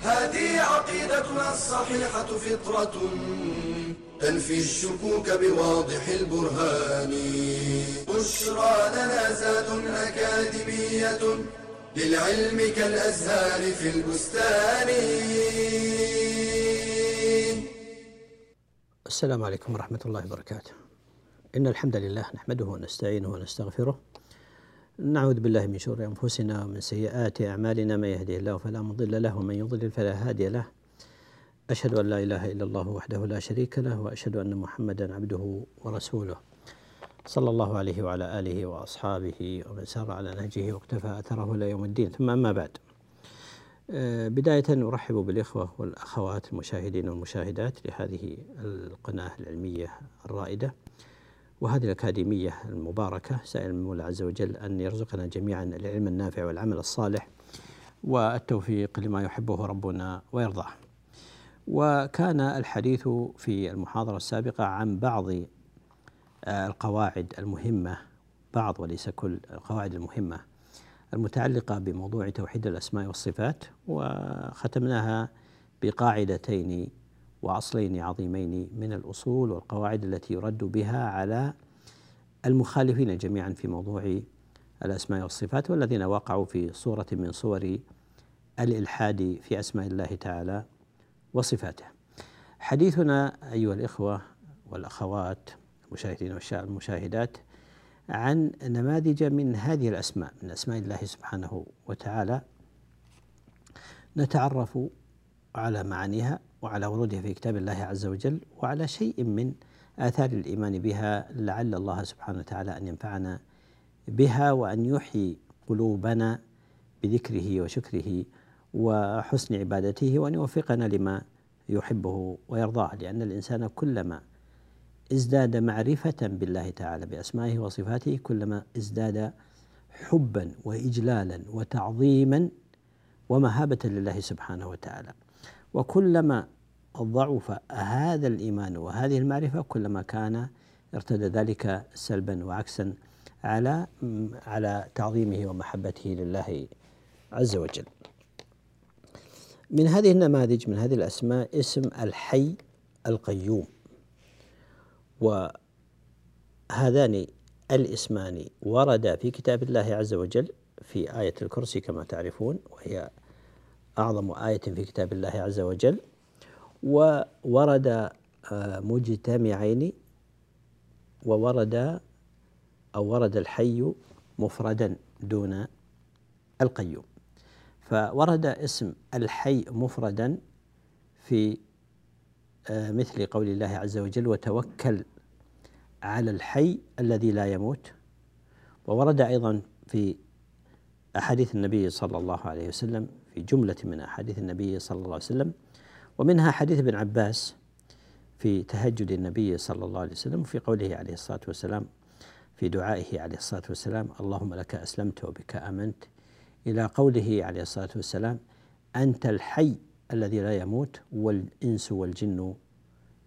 هذه عقيدتنا الصحيحة فطرة تنفي الشكوك بواضح البرهان بشرى لنا زاد أكاديمية للعلم كالأزهار في البستان السلام عليكم ورحمة الله وبركاته. إن الحمد لله نحمده ونستعينه ونستغفره. نعوذ بالله من شرور أنفسنا ومن سيئات أعمالنا من يهده الله فلا مضل له ومن يضلل فلا هادي له. أشهد أن لا إله إلا الله وحده لا شريك له وأشهد أن محمدا عبده ورسوله. صلى الله عليه وعلى آله وأصحابه ومن سار على نهجه واقتفى أثره إلى يوم الدين ثم أما بعد. آه، بداية أرحب بالإخوة والأخوات المشاهدين والمشاهدات لهذه القناة العلمية الرائدة وهذه الأكاديمية المباركة سائل المولى عز وجل أن يرزقنا جميعا العلم النافع والعمل الصالح والتوفيق لما يحبه ربنا ويرضاه. وكان الحديث في المحاضرة السابقة عن بعض آه، القواعد المهمة بعض وليس كل القواعد المهمة المتعلقة بموضوع توحيد الأسماء والصفات وختمناها بقاعدتين وأصلين عظيمين من الأصول والقواعد التي يرد بها على المخالفين جميعا في موضوع الأسماء والصفات والذين وقعوا في صورة من صور الإلحاد في أسماء الله تعالى وصفاته. حديثنا أيها الإخوة والأخوات المشاهدين والمشاهدات عن نماذج من هذه الأسماء من أسماء الله سبحانه وتعالى. نتعرف على معانيها وعلى ورودها في كتاب الله عز وجل وعلى شيء من آثار الإيمان بها لعل الله سبحانه وتعالى أن ينفعنا بها وأن يحيي قلوبنا بذكره وشكره وحسن عبادته وأن يوفقنا لما يحبه ويرضاه لأن الإنسان كلما ازداد معرفة بالله تعالى بأسمائه وصفاته كلما ازداد حبا وإجلالا وتعظيما ومهابة لله سبحانه وتعالى. وكلما ضعف هذا الإيمان وهذه المعرفة كلما كان ارتدى ذلك سلبا وعكسا على على تعظيمه ومحبته لله عز وجل. من هذه النماذج من هذه الأسماء اسم الحي القيوم وهذان الاسمان وردا في كتاب الله عز وجل في آية الكرسي كما تعرفون وهي أعظم آية في كتاب الله عز وجل وورد آه، مجتمعين وورد أو ورد الحي مفردا دون القيوم. فورد اسم الحي مفردا في آه، مثل قول الله عز وجل وتوكل على الحي الذي لا يموت وورد أيضا في أحاديث النبي صلى الله عليه وسلم في جملة من أحاديث النبي صلى الله عليه وسلم ومنها حديث ابن عباس في تهجد النبي صلى الله عليه وسلم وفي قوله عليه الصلاة والسلام في دعائه عليه الصلاة والسلام اللهم لك أسلمت وبك آمنت إلى قوله عليه الصلاة والسلام أنت الحي الذي لا يموت والإنس والجن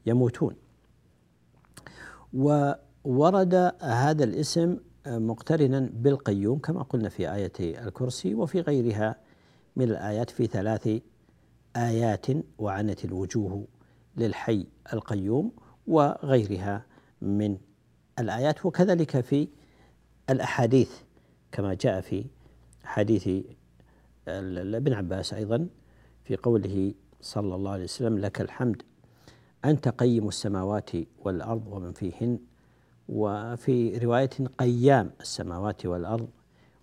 يموتون. وورد هذا الاسم مقترنا بالقيوم كما قلنا في آية الكرسي وفي غيرها من الآيات في ثلاث آيات وعنت الوجوه للحي القيوم وغيرها من الآيات. وكذلك في الأحاديث كما جاء في حديث ابن عباس أيضا في قوله صلى الله عليه وسلم لك الحمد أنت قيم السماوات والأرض ومن فيهن وفي رواية قيام السماوات والأرض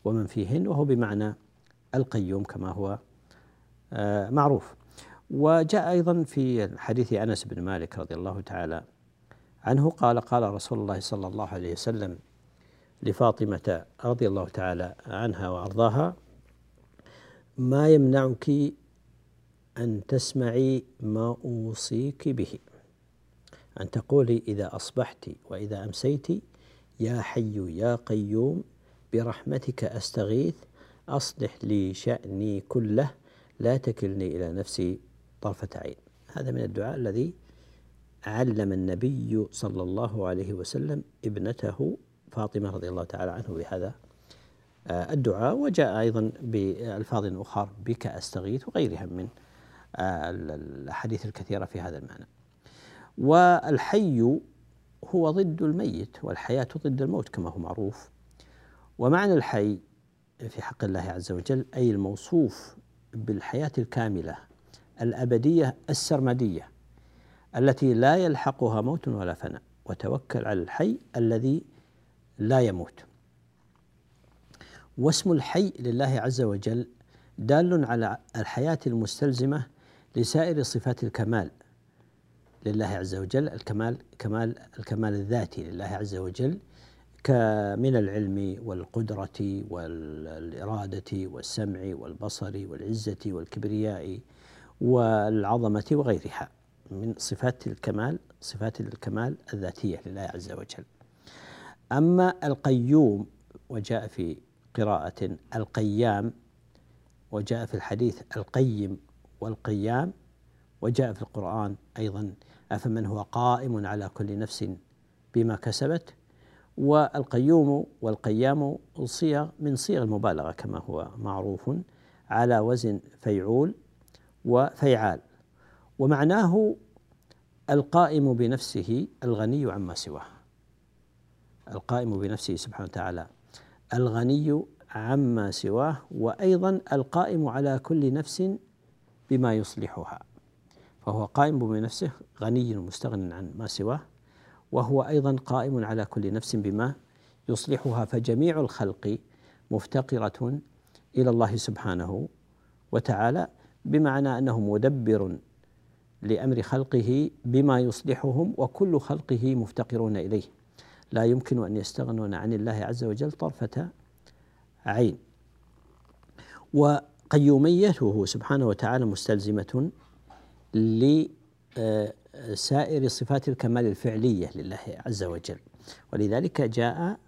ومن فيهن وهو بمعنى القيوم كما هو آه، معروف. وجاء أيضا في حديث أنس بن مالك رضي الله تعالى عنه قال قال رسول الله صلى الله عليه وسلم لفاطمة رضي الله تعالى عنها وأرضاها ما يمنعك أن تسمعي ما أوصيك به أن تقولي إذا أصبحت وإذا أمسيت يا حي يا قيوم برحمتك أستغيث أصلح لي شأني كله لا تكلني إلى نفسي طرفة عين. هذا من الدعاء الذي علم النبي صلى الله عليه وسلم ابنته فاطمة رضي الله تعالى عنه بهذا آه، الدعاء. وجاء أيضا بألفاظ أخرى بك أستغيث وغيرها من آه، الأحاديث الكثيرة في هذا المعنى. والحي هو ضد الميت والحياة ضد الموت كما هو معروف. ومعنى الحي في حق الله عز وجل أي الموصوف بالحياة الكاملة الأبدية السرمدية التي لا يلحقها موت ولا فناء وتوكل على الحي الذي لا يموت. واسم الحي لله عز وجل دال على الحياة المستلزمة لسائر صفات الكمال لله عز وجل الكمال كمال الكمال الذاتي لله عز وجل من العلم والقدرة والإرادة والسمع والبصر والعزة والكبرياء والعظمة وغيرها من صفات الكمال صفات الكمال الذاتية لله عز وجل. أما القيوم وجاء في قراءة القيام وجاء في الحديث القيم والقيام وجاء في القرآن أيضا أفمن هو قائم على كل نفس بما كسبت؟ والقيوم والقيام صيغ من صيغ المبالغة كما هو معروف على وزن فيعول وفيعال. ومعناه القائم بنفسه الغني عما سواه. القائم بنفسه سبحانه وتعالى الغني عما سواه وأيضا القائم على كل نفس بما يصلحها. فهو قائم بنفسه غني مستغن عن ما سواه وهو أيضا قائم على كل نفس بما يصلحها فجميع الخلق مفتقرة إلى الله سبحانه وتعالى بمعنى انه مدبر لأمر خلقه بما يصلحهم وكل خلقه مفتقرون إليه. لا يمكن أن يستغنون عن الله عز وجل طرفة عين. وقيوميته سبحانه وتعالى مستلزمة لسائر صفات الكمال الفعلية لله عز وجل. ولذلك جاء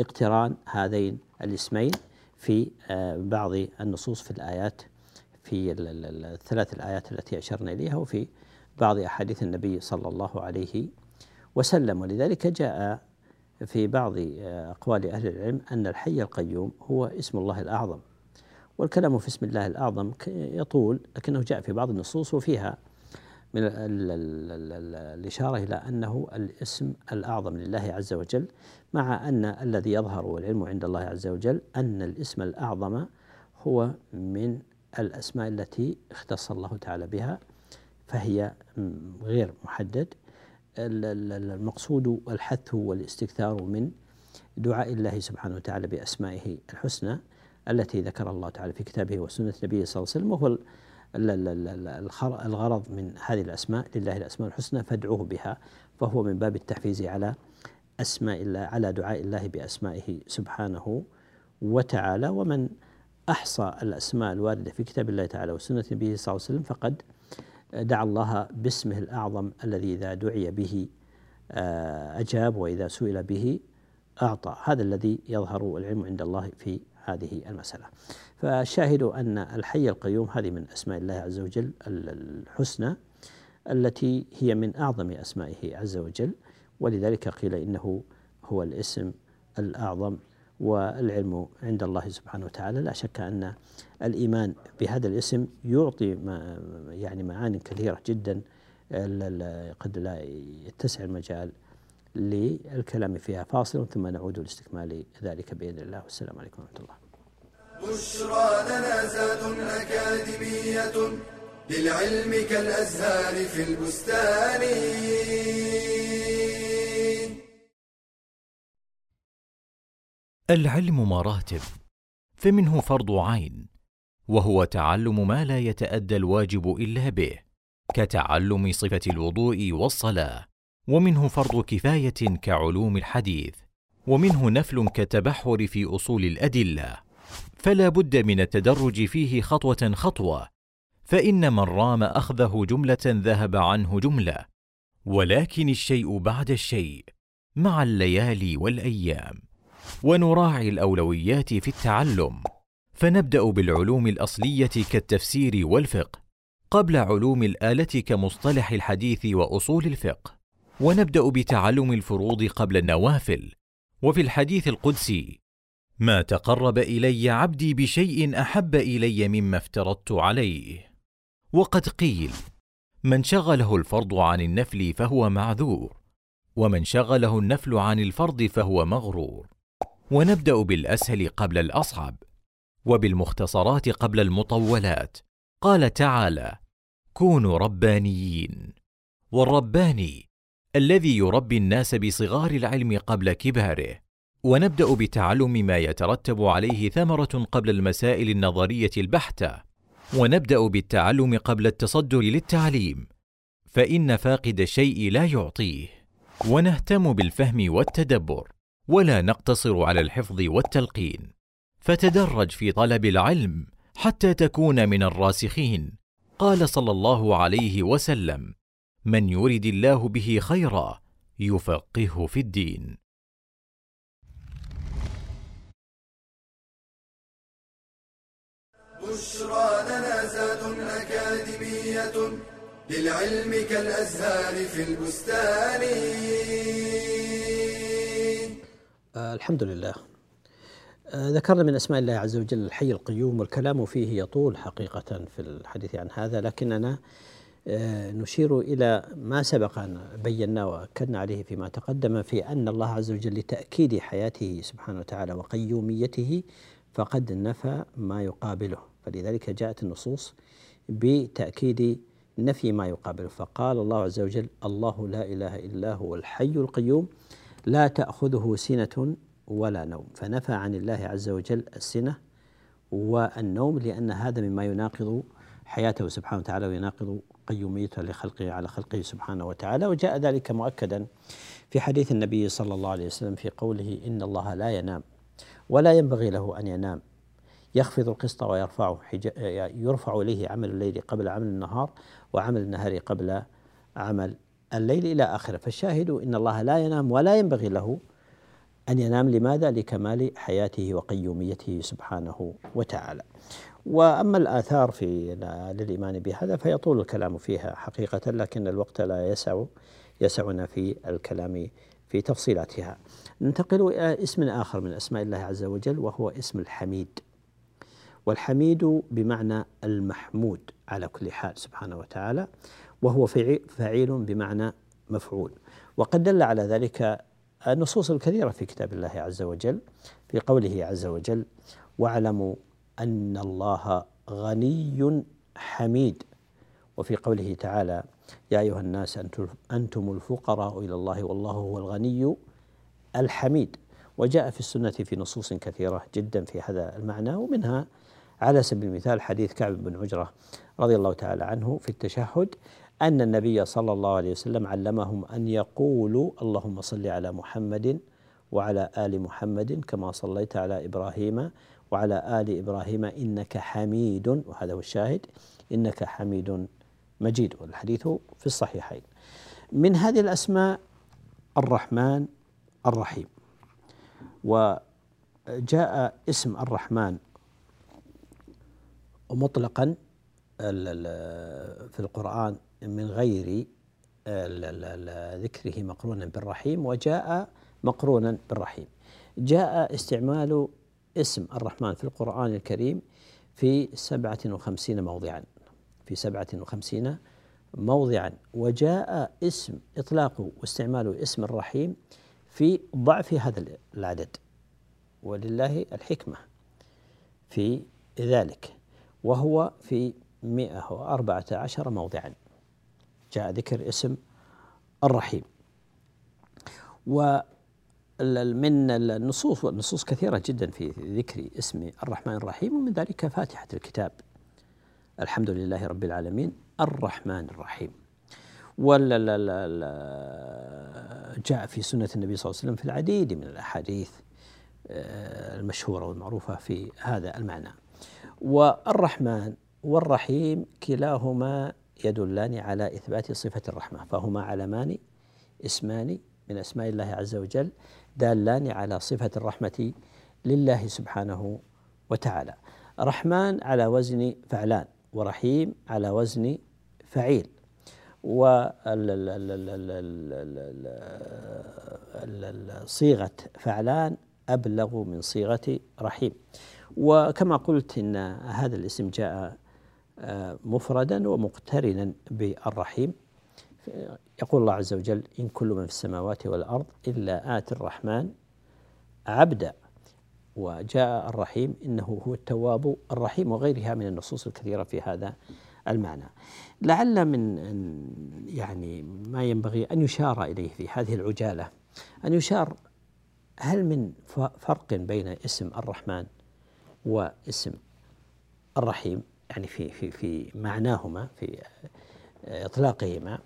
اقتران هذين الاسمين في آه، بعض النصوص في الآيات في الثلاث الآيات التي أشرنا إليها وفي بعض أحاديث النبي صلى الله عليه وسلم. ولذلك جاء في بعض أقوال أهل العلم أن الحي القيوم هو اسم الله الأعظم. والكلام في اسم الله الأعظم يطول لكنه جاء في بعض النصوص وفيها من الإشارة إلى أنه الاسم الأعظم لله عز وجل مع أن الذي يظهر والعلم عند الله عز وجل أن الاسم الأعظم هو من الأسماء التي اختص الله تعالى بها فهي غير محدد. المقصود الحث والاستكثار من دعاء الله سبحانه وتعالى بأسمائه الحسنى التي ذكر الله تعالى في كتابه وسنة نبيه صلى الله عليه وسلم وهو الغرض من هذه الأسماء لله الأسماء الحسنى فادعوه بها. فهو من باب التحفيز على أسماء الله على دعاء الله بأسمائه سبحانه وتعالى. ومن أحصى الأسماء الواردة في كتاب الله تعالى وسنة نبيه صلى الله عليه وسلم فقد دعا الله باسمه الأعظم الذي إذا دعي به آه، أجاب وإذا سئل به أعطى. هذا الذي يظهر العلم عند الله في هذه المسألة. فالشاهد أن الحي القيوم هذه من أسماء الله عز وجل الحسنى التي هي من أعظم أسمائه عز وجل ولذلك قيل إنه هو الاسم الأعظم والعلم عند الله سبحانه وتعالى. لا شك أن الإيمان بهذا الاسم يعطي ما يعني معان كثيرة جدا قد لا يتسع المجال للكلام فيها فاصل ثم نعود لاستكمال ذلك بإذن الله. والسلام عليكم ورحمة الله. بشرى لنا زاد أكاديمية للعلم كالأزهار في البستان. العلم مراتب فمنه فرض عين وهو تعلم ما لا يتأدى الواجب إلا به كتعلم صفة الوضوء والصلاة. ومنه فرض كفاية كعلوم الحديث ومنه نفل كالتبحر في أصول الأدلة. فلا بد من التدرج فيه خطوة خطوة فإن من رام أخذه جملة ذهب عنه جملة. ولكن الشيء بعد الشيء مع الليالي والأيام. ونراعي الأولويات في التعلم. فنبدأ بالعلوم الأصلية كالتفسير والفقه قبل علوم الآلة كمصطلح الحديث وأصول الفقه. ونبدأ بتعلم الفروض قبل النوافل. وفي الحديث القدسي ما تقرب إلي عبدي بشيء أحب إلي مما افترضت عليه. وقد قيل من شغله الفرض عن النفل فهو معذور ومن شغله النفل عن الفرض فهو مغرور. ونبدأ بالأسهل قبل الأصعب وبالمختصرات قبل المطولات. قال تعالى كونوا ربانيين. والرباني الذي يربي الناس بصغار العلم قبل كباره. ونبدأ بتعلم ما يترتب عليه ثمرة قبل المسائل النظرية البحتة. ونبدأ بالتعلم قبل التصدر للتعليم. فإن فاقد الشيء لا يعطيه. ونهتم بالفهم والتدبر. ولا نقتصر على الحفظ والتلقين. فتدرج في طلب العلم حتى تكون من الراسخين. قال صلى الله عليه وسلم من يرد الله به خيرا يفقهه في الدين. بشرى لنا زاد أكاديمية للعلم كالأزهار في البستان. آه الحمد لله. آه ذكرنا من أسماء الله عز وجل الحي القيوم والكلام فيه يطول حقيقة في الحديث عن هذا لكننا نشير إلى ما سبق أن بيناه وأكدنا عليه فيما تقدم في أن الله عز وجل لتأكيد حياته سبحانه وتعالى وقيوميته فقد نفى ما يقابله. فلذلك جاءت النصوص بتأكيد نفي ما يقابله. فقال الله عز وجل الله لا إله إلا هو الحي القيوم لا تأخذه سنة ولا نوم. فنفى عن الله عز وجل السنة والنوم لأن هذا مما يناقض حياته سبحانه وتعالى ويناقض قيوميته لخلقه على خلقه سبحانه وتعالى وجاء ذلك مؤكدا في حديث النبي صلى الله عليه وسلم في قوله إن الله لا ينام ولا ينبغي له أن ينام يخفض القسط ويرفعه يرفع إليه عمل الليل قبل عمل النهار وعمل النهار قبل عمل الليل إلى آخره. فالشاهد إن الله لا ينام ولا ينبغي له أن ينام لماذا؟ لكمال حياته وقيوميته سبحانه وتعالى. وأما الآثار في للإيمان بهذا فيطول الكلام فيها حقيقة لكن الوقت لا يسع يسعنا في الكلام في تفصيلاتها. ننتقل إلى اسم آخر من أسماء الله عز وجل وهو اسم الحميد. والحميد بمعنى المحمود على كل حال سبحانه وتعالى وهو فعيل بمعنى مفعول وقد دل على ذلك النصوص الكثيرة في كتاب الله عز وجل في قوله عز وجل واعلموا أن الله غني حميد وفي قوله تعالى يا أيها الناس أنتم الفقراء إلى الله والله هو الغني الحميد وجاء في السنة في نصوص كثيرة جدا في هذا المعنى ومنها على سبيل المثال حديث كعب بن عجرة رضي الله تعالى عنه في التشهد أن النبي صلى الله عليه وسلم علمهم أن يقولوا اللهم صل على محمد وعلى آل محمد كما صليت على إبراهيم وعلى آل إبراهيم إنك حميد وهذا هو الشاهد إنك حميد مجيد والحديث في الصحيحين. من هذه الأسماء الرحمن الرحيم. وجاء اسم الرحمن مطلقا في القرآن من غير ذكره مقرونا بالرحيم وجاء مقرونا بالرحيم. جاء استعمال اسم الرحمن في القرآن الكريم في سبعة وخمسين موضعا في سبعة وخمسين موضعا. وجاء اسم إطلاق واستعمال اسم الرحيم في ضعف هذا العدد. ولله الحكمة في ذلك. وهو في 114 موضعا. جاء ذكر اسم الرحيم. ومن النصوص والنصوص كثيرة جدا في ذكر اسم الرحمن الرحيم ومن ذلك فاتحة الكتاب. الحمد لله رب العالمين. الرحمن الرحيم. جاء في سنة النبي صلى الله عليه وسلم في العديد من الأحاديث آه، المشهورة والمعروفة في هذا المعنى. والرحمن والرحيم كلاهما يدلان على إثبات صفة الرحمة فهما علمان اسمان من أسماء الله عز وجل دالان على صفة الرحمة لله سبحانه وتعالى. رحمن على وزن فعلان ورحيم على وزن فعيل. وصيغة فعلان أبلغ من صيغة رحيم. وكما قلت إن هذا الاسم جاء مفردا ومقترنا بالرحيم. يقول الله عز وجل إن كل من في السماوات والأرض إلا آتي الرحمن عبدا وجاء الرحيم. إنه هو التواب الرحيم وغيرها من النصوص الكثيرة في هذا المعنى. لعل من يعني ما ينبغي أن يشار إليه في هذه العجالة أن يشار هل من فرق بين اسم الرحمن واسم الرحيم؟ يعني في في في معناهما في إطلاقهما.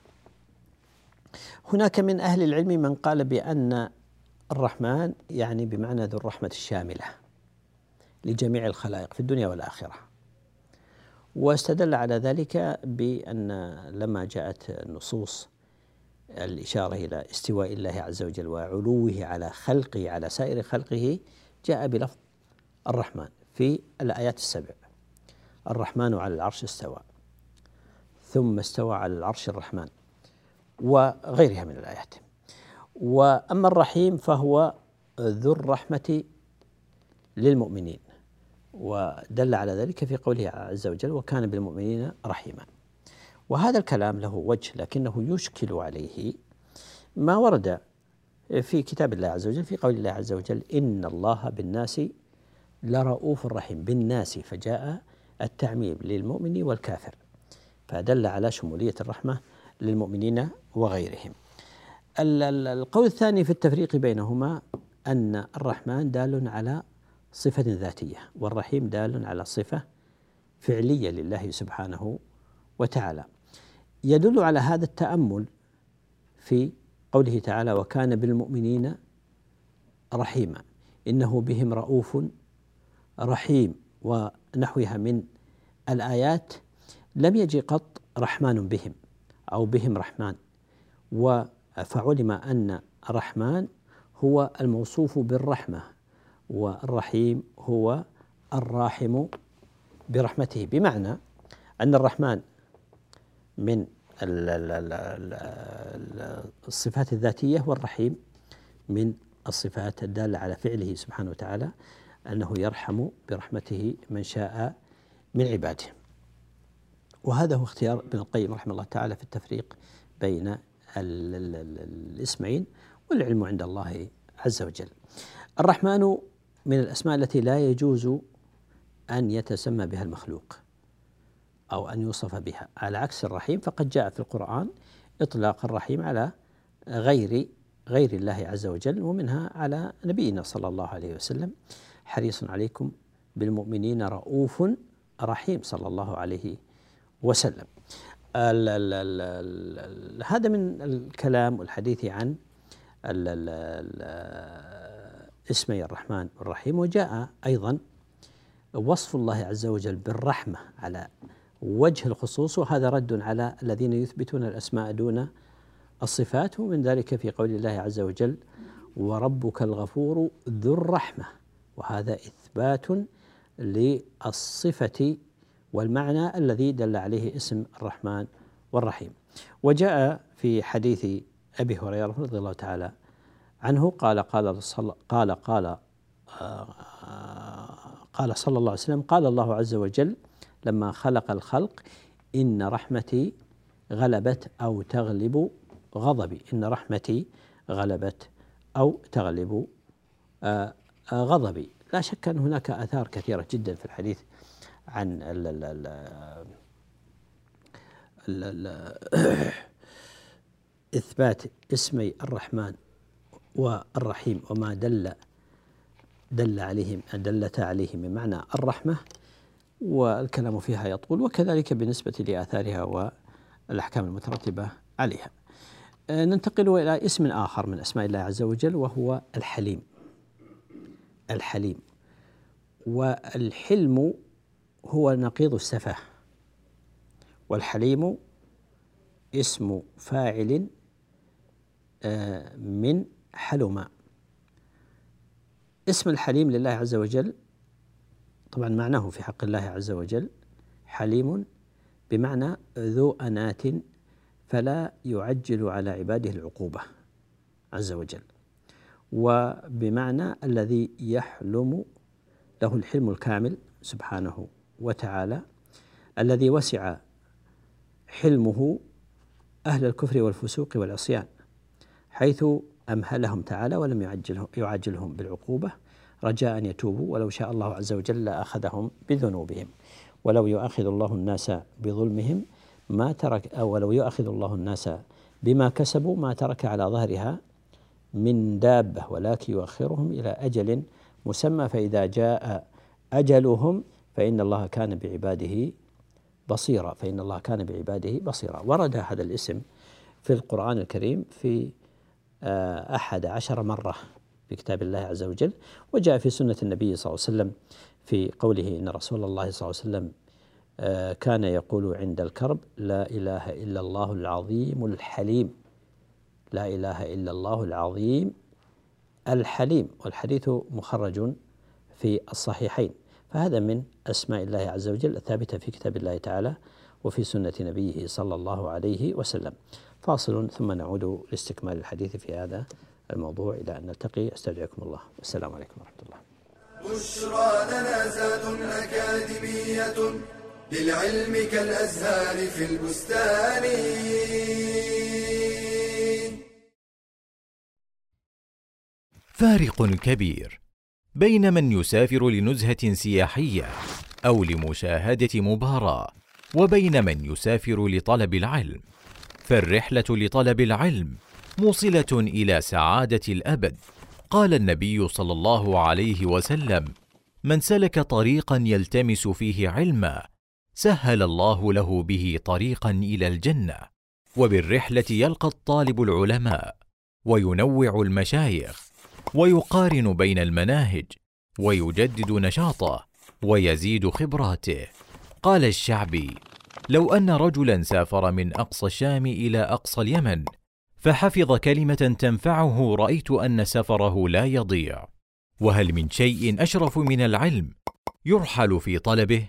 هناك من أهل العلم من قال بأن الرحمن يعني بمعنى ذو الرحمة الشاملة لجميع الخلائق في الدنيا والآخرة. واستدل على ذلك بأن لما جاءت نصوص الإشارة إلى استواء الله عز وجل وعلوه على خلقه على سائر خلقه جاء بلفظ الرحمن في الآيات السبع. الرحمن على العرش استوى. ثم استوى على العرش الرحمن وغيرها من الآيات. وأما الرحيم فهو ذو الرحمة للمؤمنين ودل على ذلك في قوله عز وجل وكان بالمؤمنين رحيما وهذا الكلام له وجه لكنه يشكل عليه ما ورد في كتاب الله عز وجل في قول الله عز وجل إن الله بالناس لرؤوف رحيم بالناس فجاء التعميم للمؤمن والكافر فدل على شمولية الرحمة للمؤمنين وغيرهم. القول الثاني في التفريق بينهما أن الرحمن دال على صفة ذاتية والرحيم دال على صفة فعلية لله سبحانه وتعالى. يدل على هذا التأمل في قوله تعالى وكان بالمؤمنين رحيما إنه بهم رؤوف رحيم ونحوها من الآيات لم يجي قط رحمن بهم أو بهم رحمن. فعلم أن الرحمن هو الموصوف بالرحمة والرحيم هو الراحم برحمته. بمعنى أن الرحمن من الصفات الذاتية والرحيم من الصفات الدالة على فعله سبحانه وتعالى أنه يرحم برحمته من شاء من عباده. وهذا هو اختيار ابن القيم رحمه الله تعالى في التفريق بين الاسمين والعلم عند الله عز وجل. الرحمن من الأسماء التي لا يجوز أن يتسمى بها المخلوق أو أن يوصف بها. على عكس الرحيم فقد جاء في القرآن إطلاق الرحيم على غير غير الله عز وجل ومنها على نبينا صلى الله عليه وسلم. حريص عليكم بالمؤمنين رؤوف رحيم صلى الله عليه وسلم. ال ال ال ال هذا من الكلام والحديث عن ال ال ال اسمي الرحمن والرحيم وجاء أيضا وصف الله عز وجل بالرحمة على وجه الخصوص وهذا رد على الذين يثبتون الأسماء دون الصفات. ومن ذلك في قول الله عز وجل وربك الغفور ذو الرحمة وهذا إثبات للصفة والمعنى الذي دل عليه اسم الرحمن والرحيم. وجاء في حديث أبي هريرة رضي الله تعالى عنه قال قال صل قال قال آه، قال صلى الله عليه وسلم قال الله عز وجل لما خلق الخلق إن رحمتي غلبت أو تغلب غضبي. إن رحمتي غلبت أو تغلب آه، غضبي. لا شك أن هناك آثار كثيرة جدا في الحديث عن ال ال ال ال ال إثبات اسمي الرحمن والرحيم وما دل دل عليهم دلتا عليه من معنى الرحمة والكلام فيها يطول وكذلك بالنسبة لآثارها والأحكام المترتبة عليها. ننتقل إلى اسم آخر من أسماء الله عز وجل وهو الحليم. الحليم والحلم هو نقيض السفه. والحليم اسم فاعل آه، من حلم. اسم الحليم لله عز وجل طبعا معناه في حق الله عز وجل حليم بمعنى ذو أنات فلا يعجل على عباده العقوبة عز وجل. وبمعنى الذي يحلم له الحلم الكامل سبحانه وتعالى الذي وسع حلمه أهل الكفر والفسوق والعصيان حيث أمهلهم تعالى ولم يعجلهم, بالعقوبة رجاء أن يتوبوا ولو شاء الله عز وجل لأخذهم بذنوبهم. ولو يؤاخذ الله الناس بظلمهم ما ترك أو ولو يؤاخذ الله الناس بما كسبوا ما ترك على ظهرها من دابة ولكن يؤخرهم إلى أجل مسمى فإذا جاء أجلهم فإن الله كان بعباده بصيرا فإن الله كان بعباده بصيرا. ورد هذا الاسم في القرآن الكريم في آه، أحد عشر مرة في كتاب الله عز وجل وجاء في سنة النبي صلى الله عليه وسلم في قوله إن رسول الله صلى الله عليه وسلم آه، كان يقول عند الكرب لا إله إلا الله العظيم الحليم. لا إله إلا الله العظيم الحليم والحديث مخرج في الصحيحين. فهذا من أسماء الله عز وجل الثابتة في كتاب الله تعالى وفي سنة نبيه صلى الله عليه وسلم. فاصل ثم نعود لاستكمال الحديث في هذا الموضوع إلى أن نلتقي. أستودعكم الله. والسلام عليكم ورحمة الله. بشرى لنا زاد أكاديمية للعلم كالأزهار في البستان. فارق كبير بين من يسافر لنزهة سياحية أو لمشاهدة مباراة وبين من يسافر لطلب العلم. فالرحلة لطلب العلم موصلة إلى سعادة الأبد. قال النبي صلى الله عليه وسلم من سلك طريقا يلتمس فيه علما سهل الله له به طريقا إلى الجنة. وبالرحلة يلقى الطالب العلماء وينوع المشايخ ويقارن بين المناهج ويجدد نشاطه ويزيد خبراته. قال الشعبي لو أن رجلا سافر من أقصى الشام إلى أقصى اليمن فحفظ كلمة تنفعه رأيت أن سفره لا يضيع. وهل من شيء أشرف من العلم يرحل في طلبه؟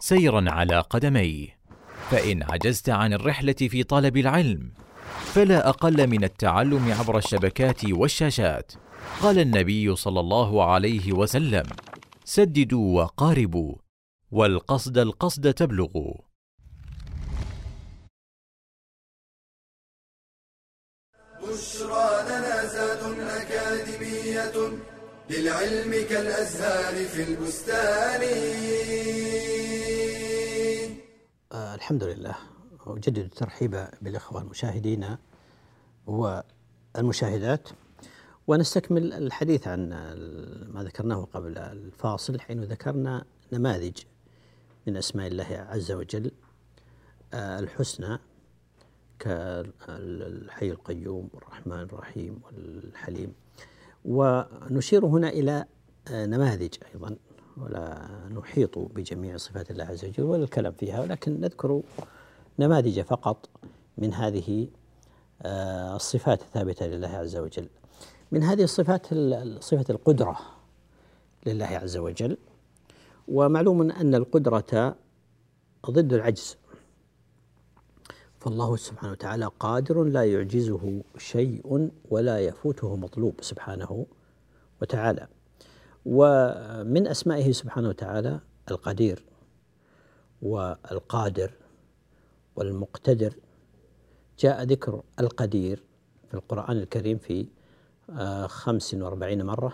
سيرا على قدميه. فإن عجزت عن الرحلة في طلب العلم فلا أقل من التعلم عبر الشبكات والشاشات. قال النبي صلى الله عليه وسلم سددوا وقاربوا والقصد القصد تبلغوا. بشرى لنا زاد أكاديمية للعلم كالأزهار في البستان. آه الحمد لله. أجدد الترحيب بالإخوة المشاهدين والمشاهدات ونستكمل الحديث عن ما ذكرناه قبل الفاصل حين ذكرنا نماذج من أسماء الله عز وجل آه الحسنى كالحي القيوم والرحمن الرحيم والحليم. ونشير هنا إلى آه، نماذج أيضا. ولا نحيط بجميع صفات الله عز وجل ولا الكلام فيها ولكن نذكر نماذج فقط من هذه آه، الصفات الثابتة لله عز وجل. من هذه الصفات صفة القدرة لله عز وجل ومعلوم أن القدرة ضد العجز. فالله سبحانه وتعالى قادر لا يعجزه شيء ولا يفوته مطلوب سبحانه وتعالى. ومن أسمائه سبحانه وتعالى القدير والقادر والمقتدر. جاء ذكر القدير في القرآن الكريم في آه، خمس وأربعين مرة.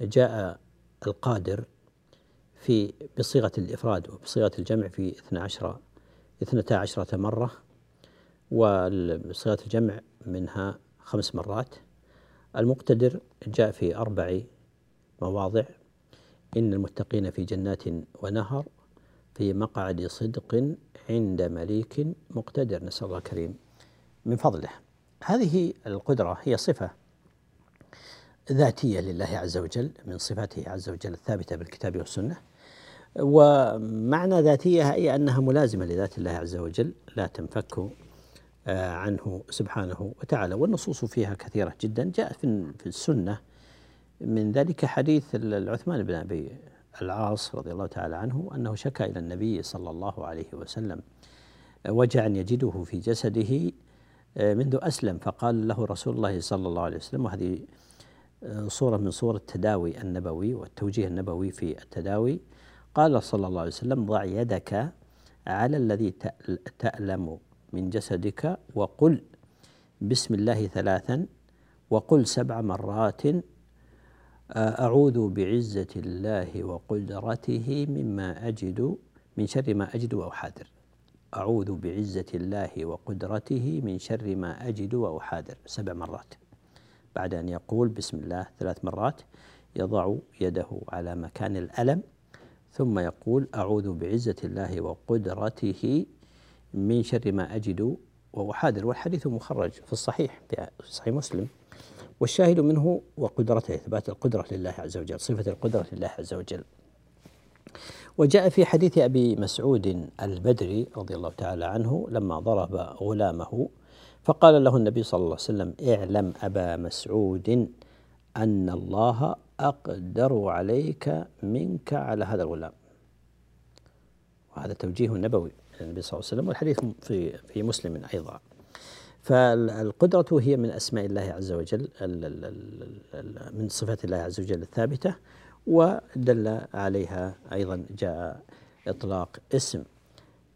جاء القادر في بصيغة الإفراد وبصيغة الجمع في اثنى عشر اثنتا عشرة مرة. وصيغة الجمع منها خمس مرات. المقتدر جاء في أربع مواضع إن المتقين في جنات ونهر في مقعد صدق عند مليك مقتدر. نسأل الله الكريم. من فضله. هذه القدرة هي صفة ذاتية لله عز وجل من صفاته عز وجل الثابتة بالكتاب والسنة. ومعنى ذاتية أي أنها ملازمة لذات الله عز وجل لا تنفك آه، عنه سبحانه وتعالى. والنصوص فيها كثيرة جدا. جاء في السنة من ذلك حديث العثمان بن أبي العاص رضي الله تعالى عنه أنه شكى إلى النبي صلى الله عليه وسلم وجعا يجده في جسده آه، منذ أسلم فقال له رسول الله صلى الله عليه وسلم وهذه آه، صورة من صور التداوي النبوي والتوجيه النبوي في التداوي. قال صلى الله عليه وسلم ضع يدك على الذي تألم من جسدك وقل بسم الله ثلاثا وقل سبع مرات أعوذ بعزة الله وقدرته مما أجد من شر ما أجد وأحاذر أعوذ بعزة الله وقدرته من شر ما أجد وأحاذر سبع مرات. بعد أن يقول بسم الله ثلاث مرات يضع يده على مكان الألم ثم يقول أعوذ بعزة الله وقدرته من شر ما أجد وأحاذر والحديث مخرج في الصحيح في صحيح مسلم. والشاهد منه وقدرته إثبات القدرة لله عز وجل صفة القدرة لله عز وجل. وجاء في حديث أبي مسعود البدري رضي الله تعالى عنه لما ضرب غلامه فقال له النبي صلى الله عليه وسلم اعلم أبا مسعود أن الله أقدر عليك منك على هذا الغلام. وهذا توجيه نبوي النبي صلى الله عليه وسلم والحديث في في مسلم أيضا. فالقدرة هي من أسماء الله عز وجل من صفات الله عز وجل الثابتة ودل عليها أيضا جاء إطلاق اسم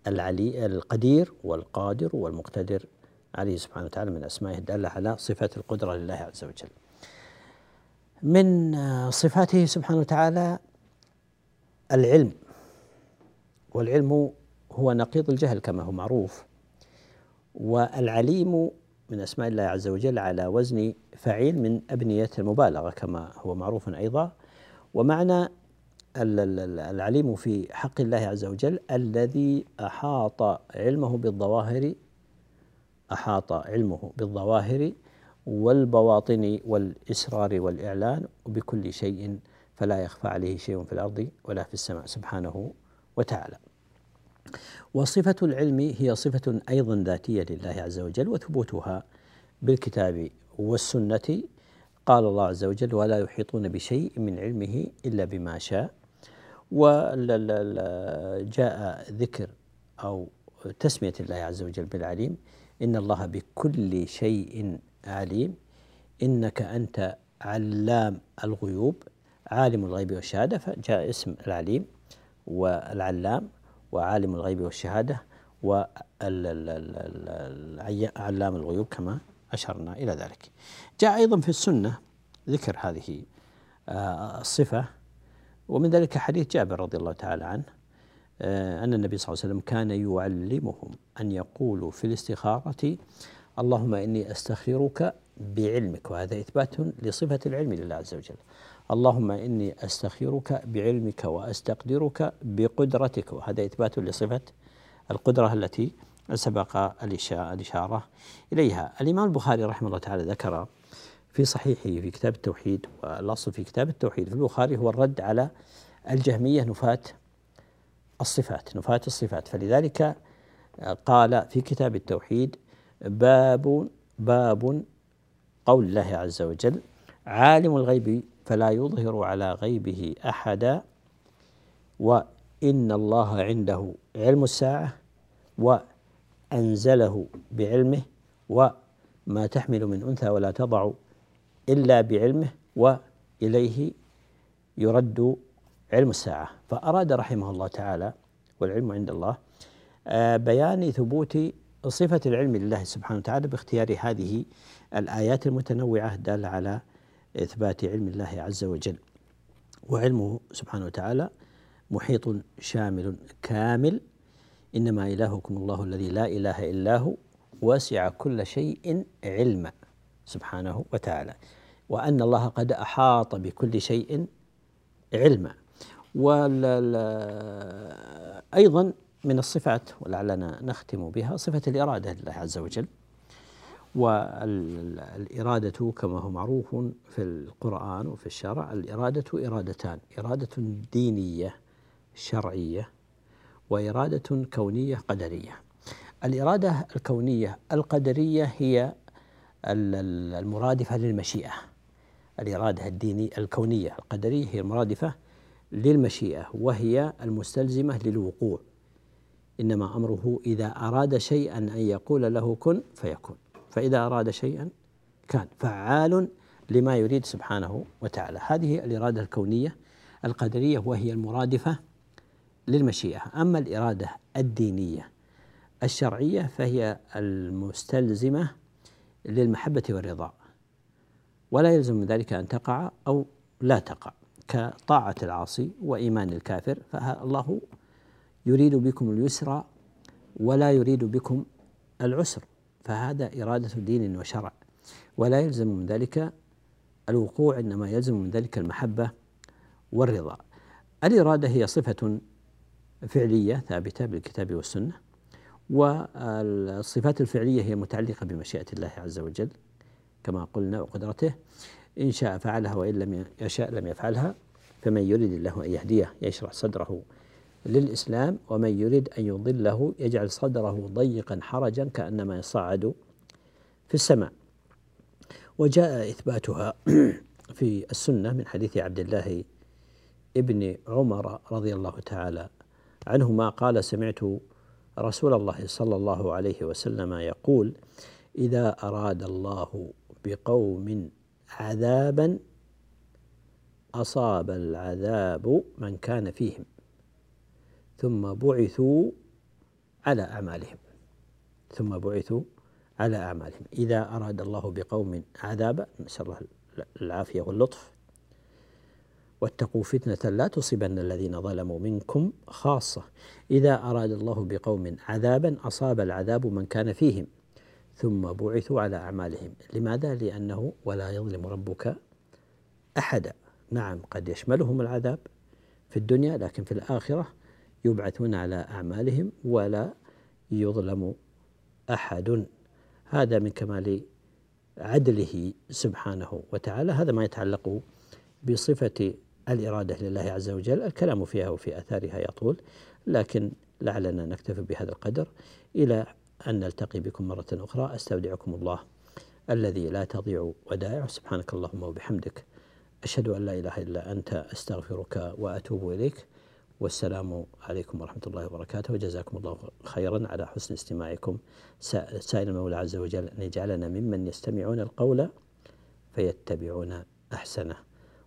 العلي القدير والقادر والمقتدر عليه سبحانه وتعالى من أسمائه الدالة على صفات القدرة لله عز وجل. من صفاته سبحانه وتعالى العلم والعلم هو نقيض الجهل كما هو معروف. والعليم من أسماء الله عز وجل على وزن فعيل من أبنية المبالغة كما هو معروف أيضا ومعنى العليم في حق الله عز وجل الذي أحاط علمه بالظواهر أحاط علمه بالظواهر والبواطن والإسرار والإعلان وبكل شيء فلا يخفى عليه شيء في الأرض ولا في السماء سبحانه وتعالى. وصفة العلم هي صفة أيضا ذاتية لله عز وجل وثبوتها بالكتاب والسنة. قال الله عز وجل ولا يحيطون بشيء من علمه إلا بما شاء. وجاء ذكر أو تسمية الله عز وجل بالعليم إن الله بكل شيء عليم إنك أنت علام الغيوب عالم الغيب والشهادة فجاء اسم العليم والعلام وعالم الغيب والشهادة وعلام الغيوب كما أشرنا إلى ذلك. جاء أيضا في السنة ذكر هذه آه، الصفة ومن ذلك حديث جابر رضي الله تعالى عنه آه، أن النبي صلى الله عليه وسلم كان يعلمهم أن يقولوا في الاستخارة اللهم إني أستخيرك بعلمك. وهذا إثبات لصفة العلم لله عز وجل. اللهم إني أستخيرك بعلمك وأستقدرك بقدرتك. وهذا إثبات لصفة القدرة التي سبق الإشارة إليها. الإمام البخاري رحمه الله تعالى ذكر في صحيحه في كتاب التوحيد والأصل في كتاب التوحيد في البخاري هو الرد على الجهمية نفاة الصفات نفاة الصفات. فلذلك قال في كتاب التوحيد باب باب قول الله عز وجل عالم الغيب فلا يظهر على غيبه احدا وإن الله عنده علم الساعة وأنزله بعلمه وما تحمل من أنثى ولا تضع إلا بعلمه وإليه يرد علم الساعة. فأراد رحمه الله تعالى والعلم عند الله آه، بيان ثبوت صفة العلم لله سبحانه وتعالى باختيار هذه الآيات المتنوعة الداله على إثبات علم الله عز وجل. وعلمه سبحانه وتعالى محيط شامل كامل. إنما إلهكم الله الذي لا إله إلا هو وسع كل شيء علما سبحانه وتعالى. وأن الله قد أحاط بكل شيء علما أيضا من الصفات ولعلنا نختم بها صفة الإرادة لله عز وجل. والإرادة كما هو معروف في القرآن وفي الشرع الإرادة إرادتان إرادة دينية شرعية وإرادة كونية قدرية. الإرادة الكونية القدرية هي المرادفة للمشيئة. الإرادة الدينية الكونية القدرية هي المرادفة للمشيئة وهي المستلزمة للوقوع. إنما أمره إذا أراد شيئا أن يقول له كن فيكون فإذا أراد شيئا كان فعال لما يريد سبحانه وتعالى. هذه الإرادة الكونية القدرية وهي المرادفة للمشيئة. أما الإرادة الدينية الشرعية فهي المستلزمة للمحبة والرضا. ولا يلزم من ذلك أن تقع أو لا تقع. كطاعة العاصي وإيمان الكافر فالله يريد بكم اليسر ولا يريد بكم العسر. فهذا إرادة دين وشرع. ولا يلزم من ذلك الوقوع إنما يلزم من ذلك المحبة والرضا. الإرادة هي صفة فعلية ثابتة بالكتاب والسنة والصفات الفعلية هي متعلقة بمشيئة الله عز وجل كما قلنا وقدرته. إن شاء فعلها وإن لم يشاء لم يفعلها فمن يريد الله أن يهديه يشرح صدره للإسلام ومن يريد أن يضله يجعل صدره ضيقا حرجا كأنما يصعد في السماء. وجاء إثباتها في السنة من حديث عبد الله ابن عمر رضي الله تعالى عنهما قال سمعت رسول الله صلى الله عليه وسلم يقول إذا أراد الله بقوم عذابا أصاب العذاب من كان فيهم. ثم بعثوا على أعمالهم. ثم بعثوا على أعمالهم. إذا أراد الله بقوم عذابا نسأل الله العافية واللطف. واتقوا فتنة لا تصيبن الذين ظلموا منكم خاصة. إذا أراد الله بقوم عذابا أصاب العذاب من كان فيهم. ثم بعثوا على أعمالهم. لماذا؟ لأنه ولا يظلم ربك أحدا. نعم قد يشملهم العذاب في الدنيا لكن في الآخرة يبعثون على أعمالهم ولا يظلم أحد. هذا من كمال عدله سبحانه وتعالى. هذا ما يتعلق بصفة الإرادة لله عز وجل. الكلام فيها وفي أثارها يطول لكن لعلنا نكتفي بهذا القدر إلى أن نلتقي بكم مرة أخرى. أستودعكم الله الذي لا تضيع ودائعه. سبحانك اللهم وبحمدك. أشهد أن لا إله إلا أنت أستغفرك وأتوب إليك. والسلام عليكم ورحمة الله وبركاته. وجزاكم الله خيرا على حسن استماعكم. سائل المولى عز وجل أن يجعلنا ممن يستمعون القول فيتبعون أحسنه.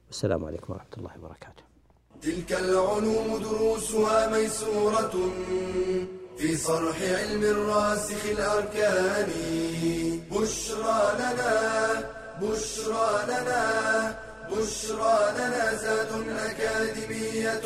والسلام عليكم ورحمة الله وبركاته. تلك العلوم دروسها ميسورة في صرح علم الراسخ الأركان. بشرى لنا بشرى لنا بشرى لنا زاد أكاديمية.